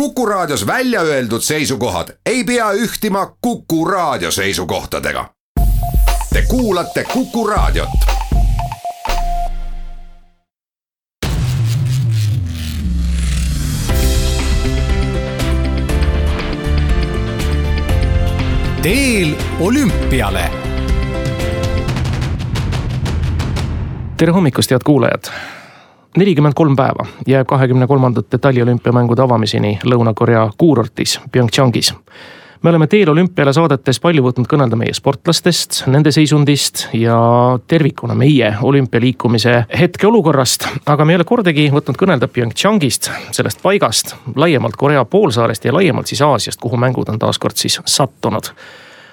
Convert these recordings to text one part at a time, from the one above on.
Kuku Raadios välja öeldud seisukohad ei pea ühtima Kuku Raadio seisukohtadega. Te kuulate Kuku Raadiot. teel olümpiale. tere hommikust, head kuulajad nelikümmend kolm päeva jääb kahekümne kolmandate taliolümpiamängude avamiseni Lõuna-Korea kuurortis PyeongChangis. me oleme teel olümpiale saadetes palju võtnud kõnelda meie sportlastest, nende seisundist ja tervikuna meie olümpialiikumise hetkeolukorrast. aga me ei ole kordagi võtnud kõnelda PyeongChangist, sellest paigast, laiemalt Korea poolsaarest ja laiemalt siis Aasiast, kuhu mängud on taas kord siis sattunud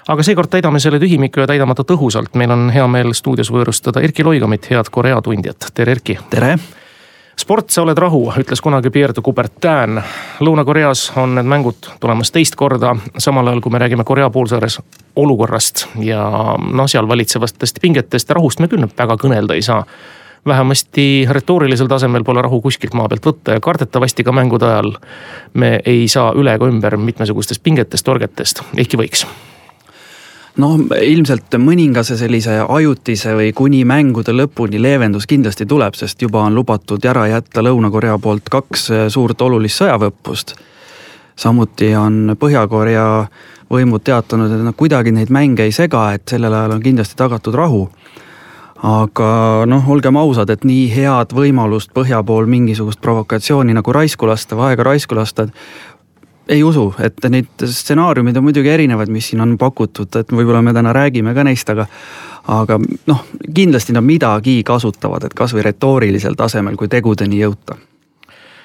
aga seekord täidame selle tühimiku ja täidame ta tõhusalt, meil on hea meel stuudios võõrustada Erki Loigamit, head Korea tundjat, tere Erki. tere sport, sa oled rahu, ütles kunagi Pierre de Coubertin. Lõuna-Koreas on need mängud tulemas teist korda, samal ajal kui me räägime Korea poolsaares olukorrast ja noh, seal valitsevatest pingetest ja rahust me küll väga kõnelda ei saa. vähemasti retoorilisel tasemel pole rahu kuskilt maa pealt võtta ja kardetavasti ka mängude ajal me ei saa üle ega ümber mitmesugustest pingetest, torgetest, ehkki võiks noh, ilmselt mõningase sellise ajutise või kuni mängude lõpuni leevendus kindlasti tuleb, sest juba on lubatud ära jätta Lõuna-Korea poolt kaks suurt olulist sõjaväeõppust. samuti on Põhja-Korea võimud teatanud, et nad kuidagi neid mänge ei sega, et sellel ajal on kindlasti tagatud rahu. aga noh, olgem ausad, et nii head võimalust põhja pool mingisugust provokatsiooni nagu raisku lasta või aega raisku lasta, ei usu, et neid stsenaariumid on muidugi erinevad, mis siin on pakutud, et võib-olla me täna räägime ka neist, aga. aga noh, kindlasti nad midagi kasutavad, et kasvõi retoorilisel tasemel, kui tegudeni jõuta.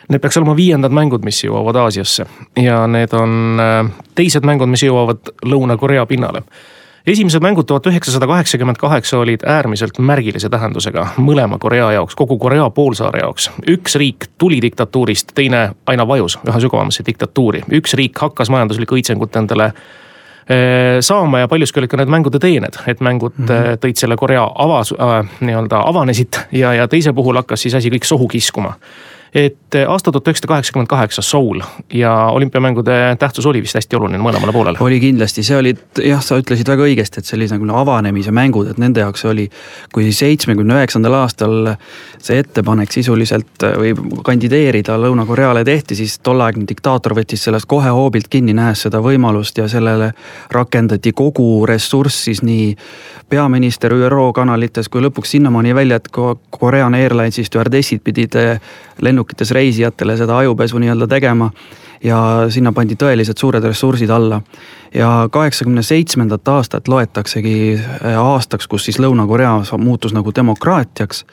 Need peaks olema viiendad mängud, mis jõuavad Aasiasse ja need on äh, teised mängud, mis jõuavad Lõuna-Korea pinnale esimesed mängud tuhat üheksasada kaheksakümmend kaheksa olid äärmiselt märgilise tähendusega mõlema Korea jaoks, kogu Korea poolsaare jaoks. üks riik tuli diktatuurist, teine aina vajus üha sügavamasse diktatuuri, üks riik hakkas majanduslikku õitsengut endale eh, saama ja paljuski olid ka need mängude teened, et mängud mm -hmm. tõid selle Korea avas äh,, nii-öelda avanesid ja, ja teise puhul hakkas siis asi kõik sohu kiskuma et eh, aasta tuhat üheksasada kaheksakümmend kaheksa Seoul ja olümpiamängude tähtsus oli vist hästi oluline mõlemale poolele. oli kindlasti, see olid jah, sa ütlesid väga õigesti, et see oli nagu avanemise mängud, et nende jaoks oli. kui seitsmekümne üheksandal aastal see ettepanek sisuliselt eh, või kandideerida Lõuna-Koreale tehti, siis tolleaegne diktaator võttis sellest kohe hoobilt kinni, nähes seda võimalust ja sellele rakendati kogu ressurss siis nii peaminister ÜRO kanalites kui lõpuks sinnamaani välja, et Korean Airlinesi stjuardessid pidid eh, lennukites reisijatele seda ajupesu nii-öelda tegema. ja sinna pandi tõeliselt suured ressursid alla. ja kaheksakümne seitsmendat aastat loetaksegi eh, aastaks, kus siis Lõuna-Korea muutus nagu demokraatiaks.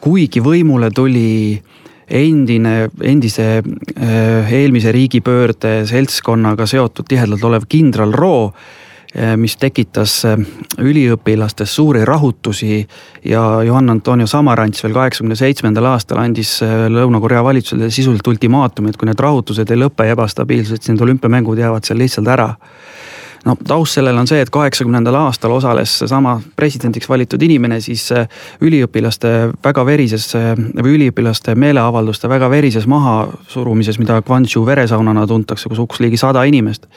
kuigi võimule tuli endine, endise eh, eelmise riigipöörde seltskonnaga seotud tihedalt olev kindral Roo mis tekitas eh, üliõpilastes suuri rahutusi ja Johann Antonio Samarants veel kaheksakümne seitsmendal aastal andis eh, Lõuna-Korea valitsusele sisuliselt ultimaatumi, et kui need rahutused ei lõpe ebastabiilselt, siis need olümpiamängud jäävad seal lihtsalt ära. No taust sellele on see, et kaheksakümnendal aastal osales seesama presidendiks valitud inimene siis üliõpilaste väga verises või üliõpilaste meeleavalduste väga verises mahasurumises, mida Guangzhou veresaunana tuntakse, kus hukkus ligi sada inimest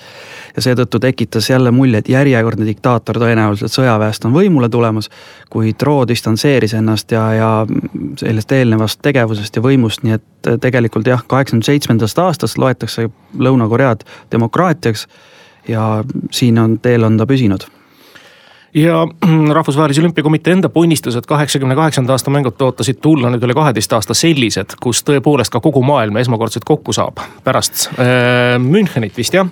ja seetõttu tekitas jälle mulje, et järjekordne diktaator tõenäoliselt sõjaväest on võimule tulemas. kuid Roo distantseeris ennast ja, ja sellest eelnevast tegevusest ja võimust, nii et tegelikult jah, kaheksakümne seitsmendast aastast loetakse Lõuna-Koread demokraatiaks ja siin on, teel on ta püsinud ja Rahvusvahelise Olümpiakomitee enda ponnistused kaheksakümne kaheksanda aasta mängud ootasid tulla nüüd üle kaheteist aasta sellised, kus tõepoolest ka kogu maailm esmakordselt kokku saab. pärast äh, Münchenit vist jah.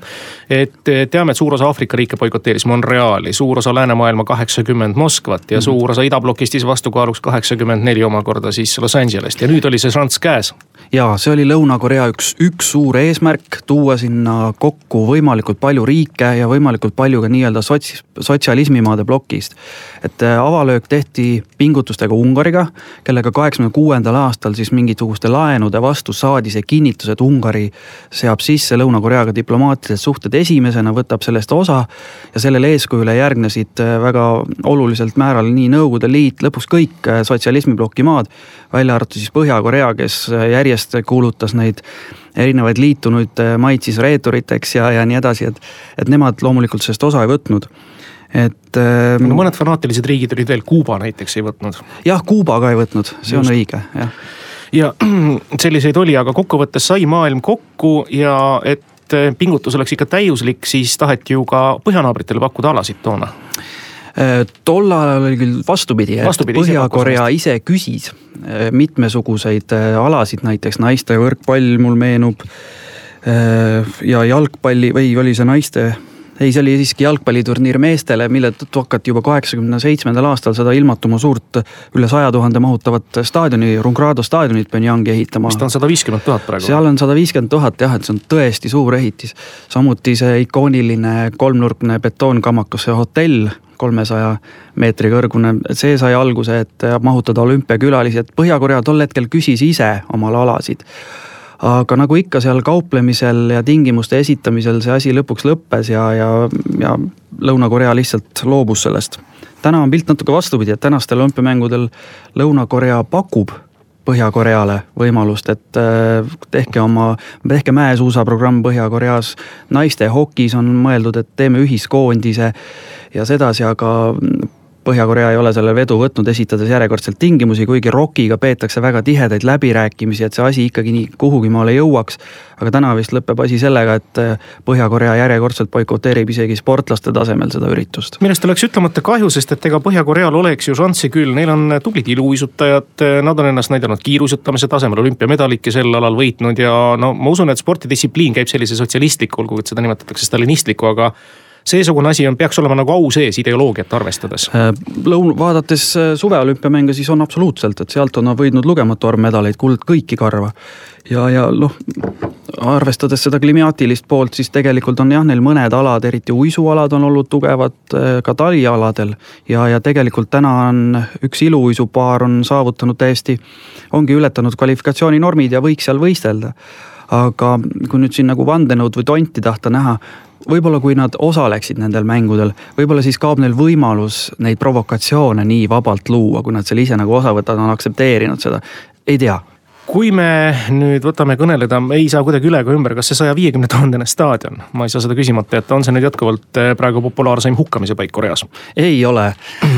et teame, et suur osa Aafrika riike boikoteeris Montreali, suur osa läänemaailma kaheksakümmend Moskvat ja -hmm. suur osa idablokist siis vastukaaluks kaheksakümmend neli omakorda siis Los Angelest ja nüüd oli see šanss käes ja see oli Lõuna-Korea üks, üks suur eesmärk, tuua sinna kokku võimalikult palju riike ja võimalikult palju ka nii-öelda sots-, sotsialismimaade plokist. et äh, avalöök tehti pingutustega Ungariga, kellega kaheksakümne kuuendal aastal siis mingisuguste laenude vastu saadi see kinnitus, et Ungari seab sisse Lõuna-Koreaga diplomaatilised suhted esimesena, võtab sellest osa. ja sellele eeskujule järgnesid äh, väga oluliselt määral nii Nõukogude Liit, lõpuks kõik sotsialismibloki maad. välja arvatud siis Põhja-Korea, kes järjest kuulutas neid erinevaid liitunuid maid siis reeturiteks ja, ja nii edasi, et, et nemad loomulikult sellest osa ei võtnud et ähm,. no mõned fanaatilised riigid olid veel, Kuuba näiteks ei võtnud. jah, Kuuba ka ei võtnud, see Just. on õige, jah. ja selliseid oli, aga kokkuvõttes sai maailm kokku ja et pingutus oleks ikka täiuslik, siis taheti ju ka põhjanaabritele pakkuda alasid toona Äh, tol ajal oli küll vastupidi, et Põhja-Korea ise küsis äh, mitmesuguseid äh, alasid, näiteks naiste võrkpall mul meenub. ja jalgpalli või oli see naiste ei, see oli siiski jalgpalliturniir meestele, mille tõttu hakati juba kaheksakümne seitsmendal aastal seda ilmatuma suurt üle saja tuhande mahutavat staadioni, Rungrado staadionit Pyongyangi ehitama. vist on sada viiskümmend tuhat praegu. seal on sada viiskümmend tuhat jah, et see on tõesti suur ehitis. samuti see ikooniline kolmnurkne betoonkamakas, see hotell kolmesaja meetri kõrgune, see sai alguse, et mahutada olümpiakülalisi, et Põhja-Korea tol hetkel küsis ise omale alasid. Aga nagu ikka seal kauplemisel ja tingimuste esitamisel see asi lõpuks lõppes ja, ja, ja Lõuna-Korea lihtsalt loobus sellest. täna on pilt natuke vastupidi, et tänastel olümpiamängudel Lõuna-Korea pakub Põhja-Koreale võimalust, et äh, tehke oma, tehke mäesuusaprogramm Põhja-Koreas. naiste hokis on mõeldud, et teeme ühiskoondise ja sedasi, aga Põhja-Korea ei ole selle vedu võtnud, esitades järjekordselt tingimusi, kuigi ROK-iga peetakse väga tihedaid läbirääkimisi, et see asi ikkagi nii kuhugi maale jõuaks. aga täna vist lõpeb asi sellega, et Põhja-Korea järjekordselt boikoteerib isegi sportlaste tasemel seda üritust. millest oleks ütlemata kahju, sest et ega Põhja-Koreal oleks ju šanssi küll, neil on tublid iluuisutajad, nad on ennast näidanud kiiruisutamise tasemel, olümpiamedalitki sel alal võitnud ja no ma usun, et spordidistsipliin käib sellise sotsialistliku, olgugi et seda nimetatakse stalinistliku, aga seesugune asi on, peaks olema nagu au sees ideoloogiat arvestades. Äh, lõun-, vaadates äh, suveolümpiamänge, siis on absoluutselt, et sealt on võidnud lugematu arv medaleid, kuld kõiki karva. ja, ja noh, arvestades seda klimaatilist poolt, siis tegelikult on jah, neil mõned alad, eriti uisualad on olnud tugevad äh, ka talialadel. ja, ja tegelikult täna on üks iluuisupaar on saavutanud täiesti, ongi ületanud kvalifikatsiooninormid ja võiks seal võistelda aga kui nüüd siin nagu vandenõud või tonti tahta näha, võib-olla kui nad osaleksid nendel mängudel, võib-olla siis kaob neil võimalus neid provokatsioone nii vabalt luua, kui nad selle ise nagu osa võtavad, on aktsepteerinud seda, ei tea. Kui me nüüd võtame kõneleda, ei saa kuidagi üle ega ümber, kas see saja viiekümne tuhandene staadion, ma ei saa seda küsimata jätta, on see nüüd jätkuvalt eh, praegu populaarseim hukkamise paik Koreas? ei ole,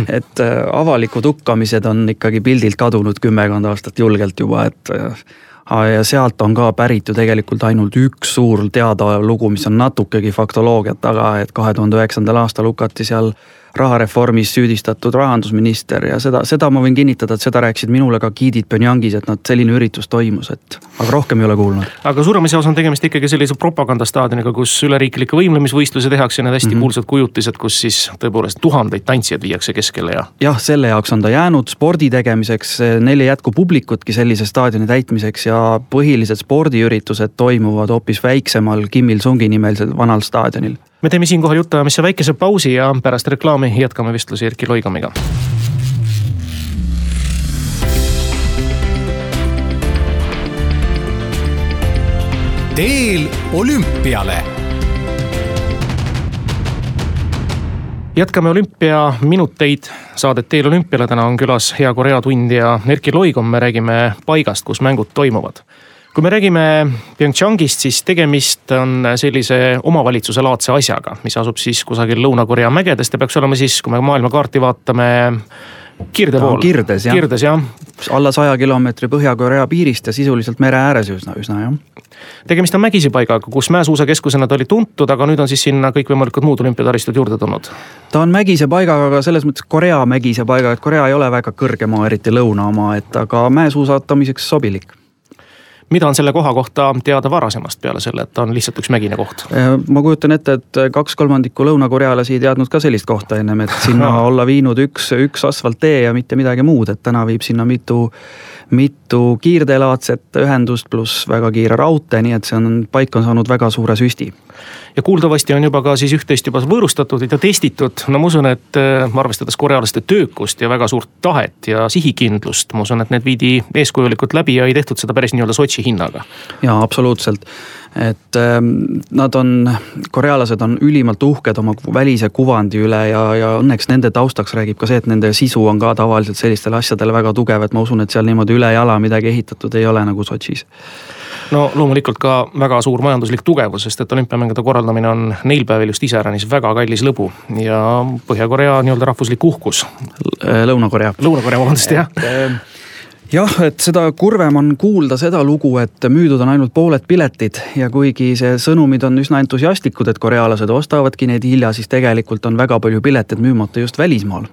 et äh, avalikud hukkamised on ikkagi pildilt kadunud kümmekond aastat julgelt juba, et äh, ja sealt on ka pärit ju tegelikult ainult üks suur teada lugu, mis on natukegi faktoloogiat taga, et kahe tuhande üheksandal aastal hukati seal rahareformis süüdistatud rahandusminister ja seda, seda ma võin kinnitada, et seda rääkisid minule ka giidid Pyongyangis, et nad, selline üritus toimus, et aga rohkem ei ole kuulnud. aga suuremas osas on tegemist ikkagi sellise propagandastaadioniga, kus üleriiklikke võimlemisvõistlusi tehakse, need hästi mm -hmm. kuulsad kujutised, kus siis tõepoolest tuhandeid tantsijaid viiakse keskele ja. jah, selle jaoks on ta jäänud spordi tegemiseks, neil ei jätku publikutki sellise staadioni täitmiseks ja põhilised spordiüritused toimuvad hoopis väiksemal Kim Il-sungi nimelisel vanal staadionil me teeme siinkohal jutuajamise väikese pausi ja pärast reklaami jätkame vestlusi Erkki Loigamiga. teel olümpiale. Jätkame olümpiaminuteid, saadet Teel olümpiale, täna on külas hea Korea tundja Erkki Loigom, me räägime paigast, kus mängud toimuvad kui me räägime PyeongChangist, siis tegemist on sellise omavalitsuse laadse asjaga, mis asub siis kusagil Lõuna-Korea mägedes, ta peaks olema siis, kui me maailmakaarti vaatame kirde pool. kirdes jah. kirdes jah. alla saja kilomeetri Põhja-Korea piirist ja sisuliselt mere ääres üsna, üsna jah. tegemist on mägise paigaga, kus mäesuusakeskusena ta oli tuntud, aga nüüd on siis sinna kõikvõimalikud muud olümpiataristud juurde tulnud. ta on mägise paigaga, aga selles mõttes Korea mägise paigaga, et Korea ei ole väga kõrge maa, eriti lõuna oma, et aga mäesuusatamiseks sobilik mida on selle koha kohta teada varasemast peale selle, et ta on lihtsalt üks mägine koht? Ma kujutan ette, et kaks kolmandikku lõunakorealasi ei teadnud ka sellist kohta ennem, et sinna olla viinud üks, üks asfalttee ja mitte midagi muud, et täna viib sinna mitu, mitu kiirteelaadset ühendust pluss väga kiire raudtee, nii et see on paika saanud väga suure süsti ja kuuldavasti on juba ka siis üht-teist juba võõrustatud ja testitud. no ma usun, et äh, arvestades korealaste töökust ja väga suurt tahet ja sihikindlust, ma usun, et need viidi eeskujulikult läbi ja ei tehtud seda päris nii-öelda Sotši hinnaga. jaa, absoluutselt et ähm, nad on, korealased on ülimalt uhked oma välise kuvandi üle ja, ja õnneks nende taustaks räägib ka see, et nende sisu on ka tavaliselt sellistele asjadele väga tugev, et ma usun, et seal niimoodi ülejala midagi ehitatud ei ole nagu Sotšis no loomulikult ka väga suur majanduslik tugevus, sest et olümpiamängude korraldamine on neil päevil just iseäranis väga kallis lõbu ja Põhja-Korea nii-öelda rahvuslik uhkus. Lõuna-Korea. Lõuna-Korea, vabandust, jah ähm, jah, et seda kurvem on kuulda seda lugu, et müüdud on ainult pooled piletid ja kuigi see sõnumid on üsna entusiastlikud, et korealased ostavadki neid hilja, siis tegelikult on väga palju pileteid müümata just välismaal.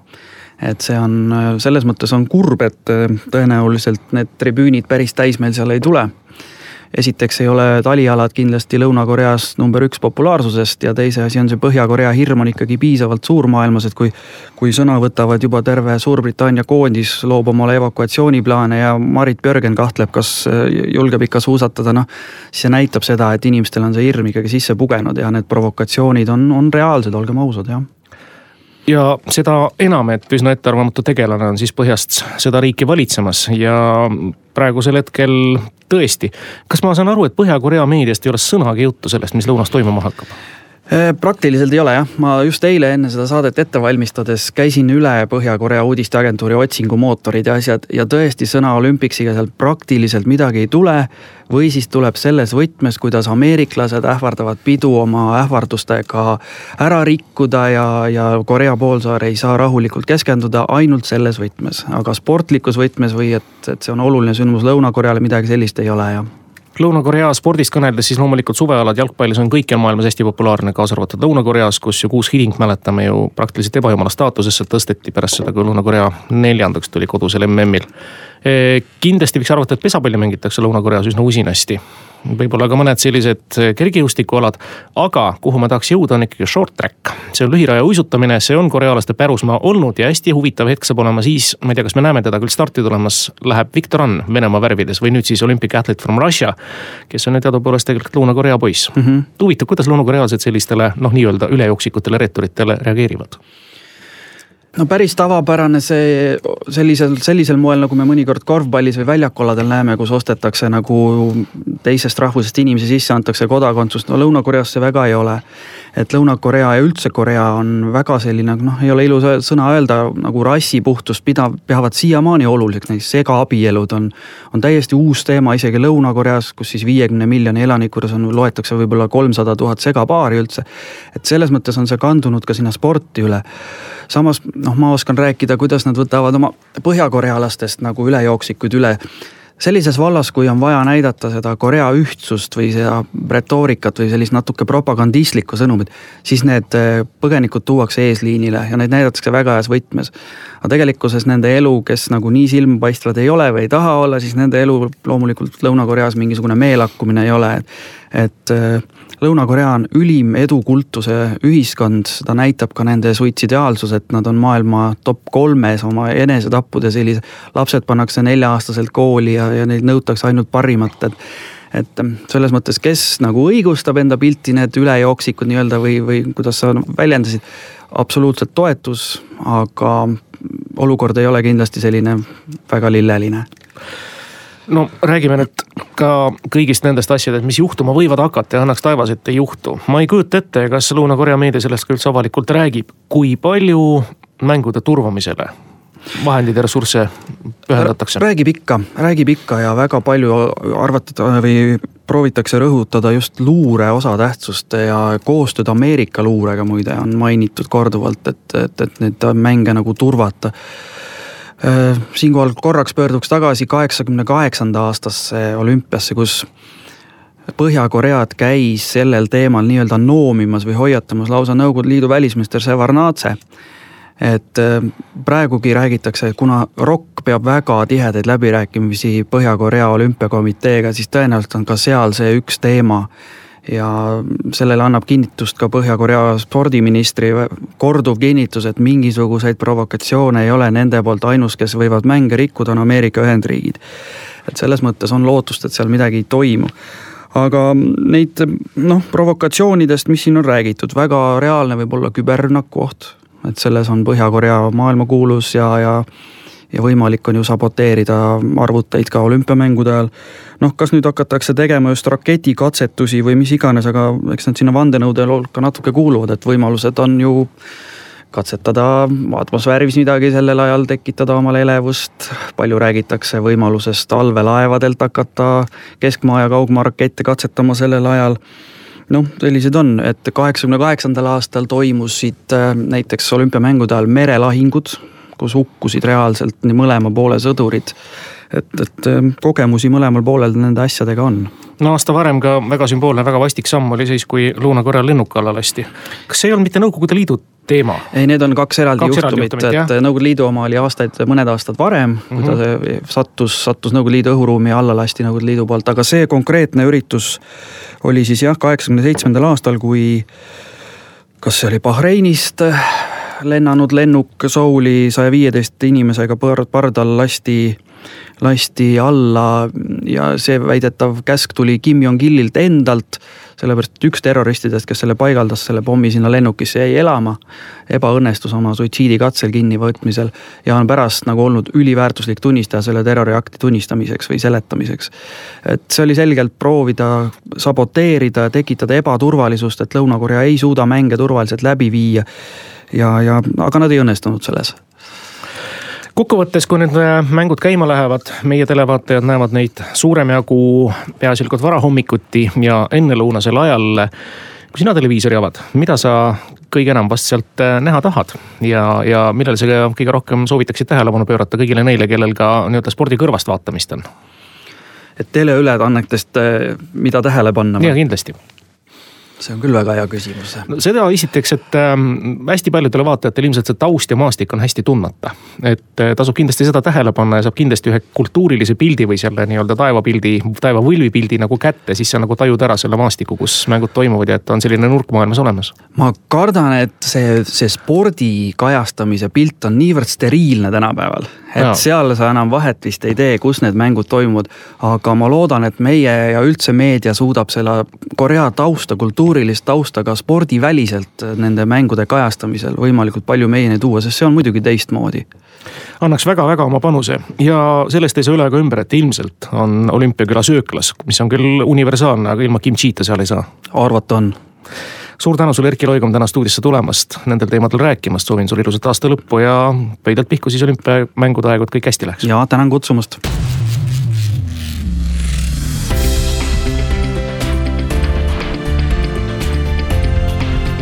Et see on selles mõttes on kurb, et tõenäoliselt need tribüünid päris täis meil seal ei tule esiteks ei ole talialad kindlasti Lõuna-Koreas number üks populaarsusest ja teise asi on see Põhja-Korea hirm on ikkagi piisavalt suur maailmas, et kui. kui sõna võtavad juba terve Suurbritannia koondis, loob omale evakuatsiooniplaane ja Marit Björgen kahtleb, kas äh, julgeb ikka suusatada, noh. see näitab seda, et inimestel on see hirm ikkagi sisse pugenud ja need provokatsioonid on, on reaalsed, olgem ausad, jah ja seda enam, et üsna ettearvamatu tegelane on siis põhjast seda riiki valitsemas ja praegusel hetkel tõesti. kas ma saan aru, et Põhja-Korea meediast ei ole sõnagi juttu sellest, mis lõunas toimuma hakkab? Äh, praktiliselt ei ole jah, ma just eile enne seda saadet ette valmistades käisin üle Põhja-Korea uudisteagentuuri otsingumootorid ja asjad ja tõesti sõna olümpiksiga seal praktiliselt midagi ei tule. või siis tuleb selles võtmes, kuidas ameeriklased ähvardavad pidu oma ähvardustega ära rikkuda ja, ja Korea poolsaar ei saa rahulikult keskenduda ainult selles võtmes, aga sportlikus võtmes või et, et see on oluline sündmus Lõuna-Koreale, midagi sellist ei ole jah Lõuna-Korea spordist kõneldes, siis loomulikult suvealad jalgpallis on kõikjal maailmas hästi populaarne, kaasa arvatud Lõuna-Koreas, kus ju Kuus Hiling, mäletame ju praktiliselt ebajumala staatusesse tõsteti pärast seda, kui Lõuna-Korea neljandaks tuli kodusel MM-il. kindlasti võiks arvata, et pesapalli mängitakse Lõuna-Koreas üsna usinasti võib-olla ka mõned sellised kergejõustikualad. aga kuhu ma tahaks jõuda, on ikkagi short track. See on lühiraja uisutamine, see on korealaste pärusmaa olnud ja hästi huvitav hetk saab olema siis, ma ei tea, kas me näeme teda küll starti tulemas, läheb Viktor Ann Venemaa värvides või nüüd siis Olympic athlete from Russia. kes on ju teadupoolest tegelikult Lõuna-Korea poiss mm. -hmm. huvitav, kuidas lõunakorealased sellistele noh, nii-öelda ülejooksikutele reeturitele reageerivad no päris tavapärane see sellisel, sellisel moel, nagu me mõnikord korvpallis või väljakualadel näeme, kus ostetakse nagu teisest rahvusest inimesi sisse, antakse kodakondsust, no Lõuna-Koreas see väga ei ole. et Lõuna-Korea ja üldse Korea on väga selline, noh, ei ole ilus sõna öelda, nagu rassipuhtust pidav, peavad siiamaani oluliseks, näiteks segaabielud on. on täiesti uus teema isegi Lõuna-Koreas, kus siis viiekümne miljoni elaniku juures on, loetakse võib-olla kolmsada tuhat segapaari üldse. et selles mõttes on see kandunud ka sinna sporti üle samas noh, ma oskan rääkida, kuidas nad võtavad oma põhjakorealastest nagu ülejooksikuid üle sellises vallas, kui on vaja näidata seda Korea ühtsust või seda retoorikat või sellist natuke propagandistlikku sõnumit, siis need eh, põgenikud tuuakse eesliinile ja neid näidatakse väga heas võtmes. aga tegelikkuses nende elu, kes nagu nii silmapaistvad ei ole või ei taha olla, siis nende elu loomulikult Lõuna-Koreas mingisugune meelakkumine ei ole, et, et eh, Lõuna-Korea on ülim edukultuse ühiskond, seda näitab ka nende suitsidiaalsus, et nad on maailma top kolmes oma enesetappude sellise. lapsed pannakse nelja-aastaselt kooli ja, ja neilt nõutakse ainult parimat, et et selles mõttes, kes nagu õigustab enda pilti, need ülejooksikud nii-öelda või, või kuidas sa väljendasid, absoluutselt toetus, aga olukord ei ole kindlasti selline väga lilleline no räägime nüüd ka kõigist nendest asjadest, mis juhtuma võivad hakata ja õnneks taevas, et ei juhtu. ma ei kujuta ette, kas Lõuna-Korea meedia sellest ka üldse avalikult räägib, kui palju mängude turvamisele vahendeid ja ressursse pühendatakse? räägib ikka, räägib ikka ja väga palju arvatada või proovitakse rõhutada just luure osatähtsust ja koostööd Ameerika luurega muide on mainitud korduvalt, et, et, et neid mänge nagu turvata siinkohal korraks pöörduks tagasi kaheksakümne kaheksanda aastasse olümpiasse, kus Põhja-Koread käis sellel teemal nii-öelda noomimas või hoiatamas lausa Nõukogude Liidu välisminister Sevardnadze. et äh, praegugi räägitakse, et kuna ROK peab väga tihedaid läbirääkimisi Põhja-Korea olümpiakomiteega, siis tõenäoliselt on ka seal see üks teema ja sellele annab kinnitust ka Põhja-Korea spordiministri korduv kinnitus, et mingisuguseid provokatsioone ei ole nende poolt, ainus, kes võivad mänge rikkuda, on Ameerika Ühendriigid. et selles mõttes on lootust, et seal midagi ei toimu aga neid noh, provokatsioonidest, mis siin on räägitud, väga reaalne võib olla küberrünnaku oht. et selles on Põhja-Korea maailmakuulus ja, ja ja võimalik on ju saboteerida arvuteid ka olümpiamängude ajal. noh, kas nüüd hakatakse tegema just raketikatsetusi või mis iganes, aga eks nad sinna vandenõude hulka natuke kuuluvad, et võimalused on ju katsetada atmosfääris midagi sellel ajal, tekitada omale elevust. palju räägitakse võimalusest allveelaevadelt hakata keskmaa ja kaugmaa rakette katsetama sellel ajal noh, sellised on, et kaheksakümne kaheksandal aastal toimusid äh, näiteks olümpiamängude ajal merelahingud kus hukkusid reaalselt nii mõlema poole sõdurid. et, et ähm, kogemusi mõlemal poolel nende asjadega on. no aasta varem ka väga sümboolne, väga vastik samm oli siis, kui Lõuna-Koreal lennuk alla lasti. kas see ei olnud mitte Nõukogude Liidu teema? ei, need on kaks eraldi kaks juhtumit, et jah. Nõukogude Liidu oma oli aastaid, mõned aastad varem mm, -hmm. kui ta mhm. sattus, sattus Nõukogude Liidu õhuruumi ja alla lasti Nõukogude Liidu poolt, aga see konkreetne üritus oli siis jah, kaheksakümne seitsmendal aastal, kui kas see oli Bahreinist lennanud lennuk Souli saja viieteist inimesega pardal lasti, lasti alla ja see väidetav käsk tuli Kim Jong-ililt endalt. sellepärast, et üks terroristidest, kes selle paigaldas, selle pommi sinna lennukisse jäi elama. ebaõnnestus oma suitsiidikatsel kinnivõtmisel ja on pärast nagu olnud üliväärtuslik tunnistaja selle terroriakti tunnistamiseks või seletamiseks. et see oli selgelt proovida saboteerida, tekitada ebaturvalisust, et Lõuna-Korea ei suuda mänge turvaliselt läbi viia ja, ja aga nad ei õnnestunud selles kokkuvõttes, kui need äh, mängud käima lähevad, meie televaatajad näevad neid suurem jagu peaasjalikult varahommikuti ja ennelõunasel ajal. kui sina televiisori avad, mida sa kõige enam vast sealt äh, näha tahad ja, ja millele sa kõige rohkem soovitaksid tähelepanu pöörata kõigile neile, kellel ka nii-öelda spordi kõrvast vaatamist on? et teleülekannetest, äh, mida tähele panna? jaa, kindlasti see on küll väga hea küsimus seda esiteks, et äh, hästi paljudele vaatajatele ilmselt see taust ja maastik on hästi tundmata. et äh, tasub kindlasti seda tähele panna ja saab kindlasti ühe kultuurilise pildi või selle nii-öelda taevapildi, taevavõlvi pildi nagu kätte, siis sa nagu tajud ära selle maastiku, kus mängud toimuvad ja et on selline nurk maailmas olemas. ma kardan, et see, see spordi kajastamise pilt on niivõrd steriilne tänapäeval et ja. seal sa enam vahet vist ei tee, kus need mängud toimuvad. aga ma loodan, et meie ja üldse meedia suudab selle Korea tausta, kultuurilist tausta ka spordiväliselt nende mängude kajastamisel võimalikult palju meieni tuua, sest see on muidugi teistmoodi annaks väga-väga oma panuse ja sellest ei saa üle ega ümber, et ilmselt on olümpiaküla sööklas, mis on küll universaalne, aga ilma kimchi'ta seal ei saa. arvata on suur tänu sulle, Erkki Loigom, täna stuudiosse tulemast, nendel teemadel rääkimast, soovin sulle ilusat aasta lõppu ja pöidlalt pihku siis olümpiamängude aegu, et kõik hästi läheks. ja tänan kutsumast.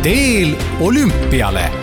teel olümpiale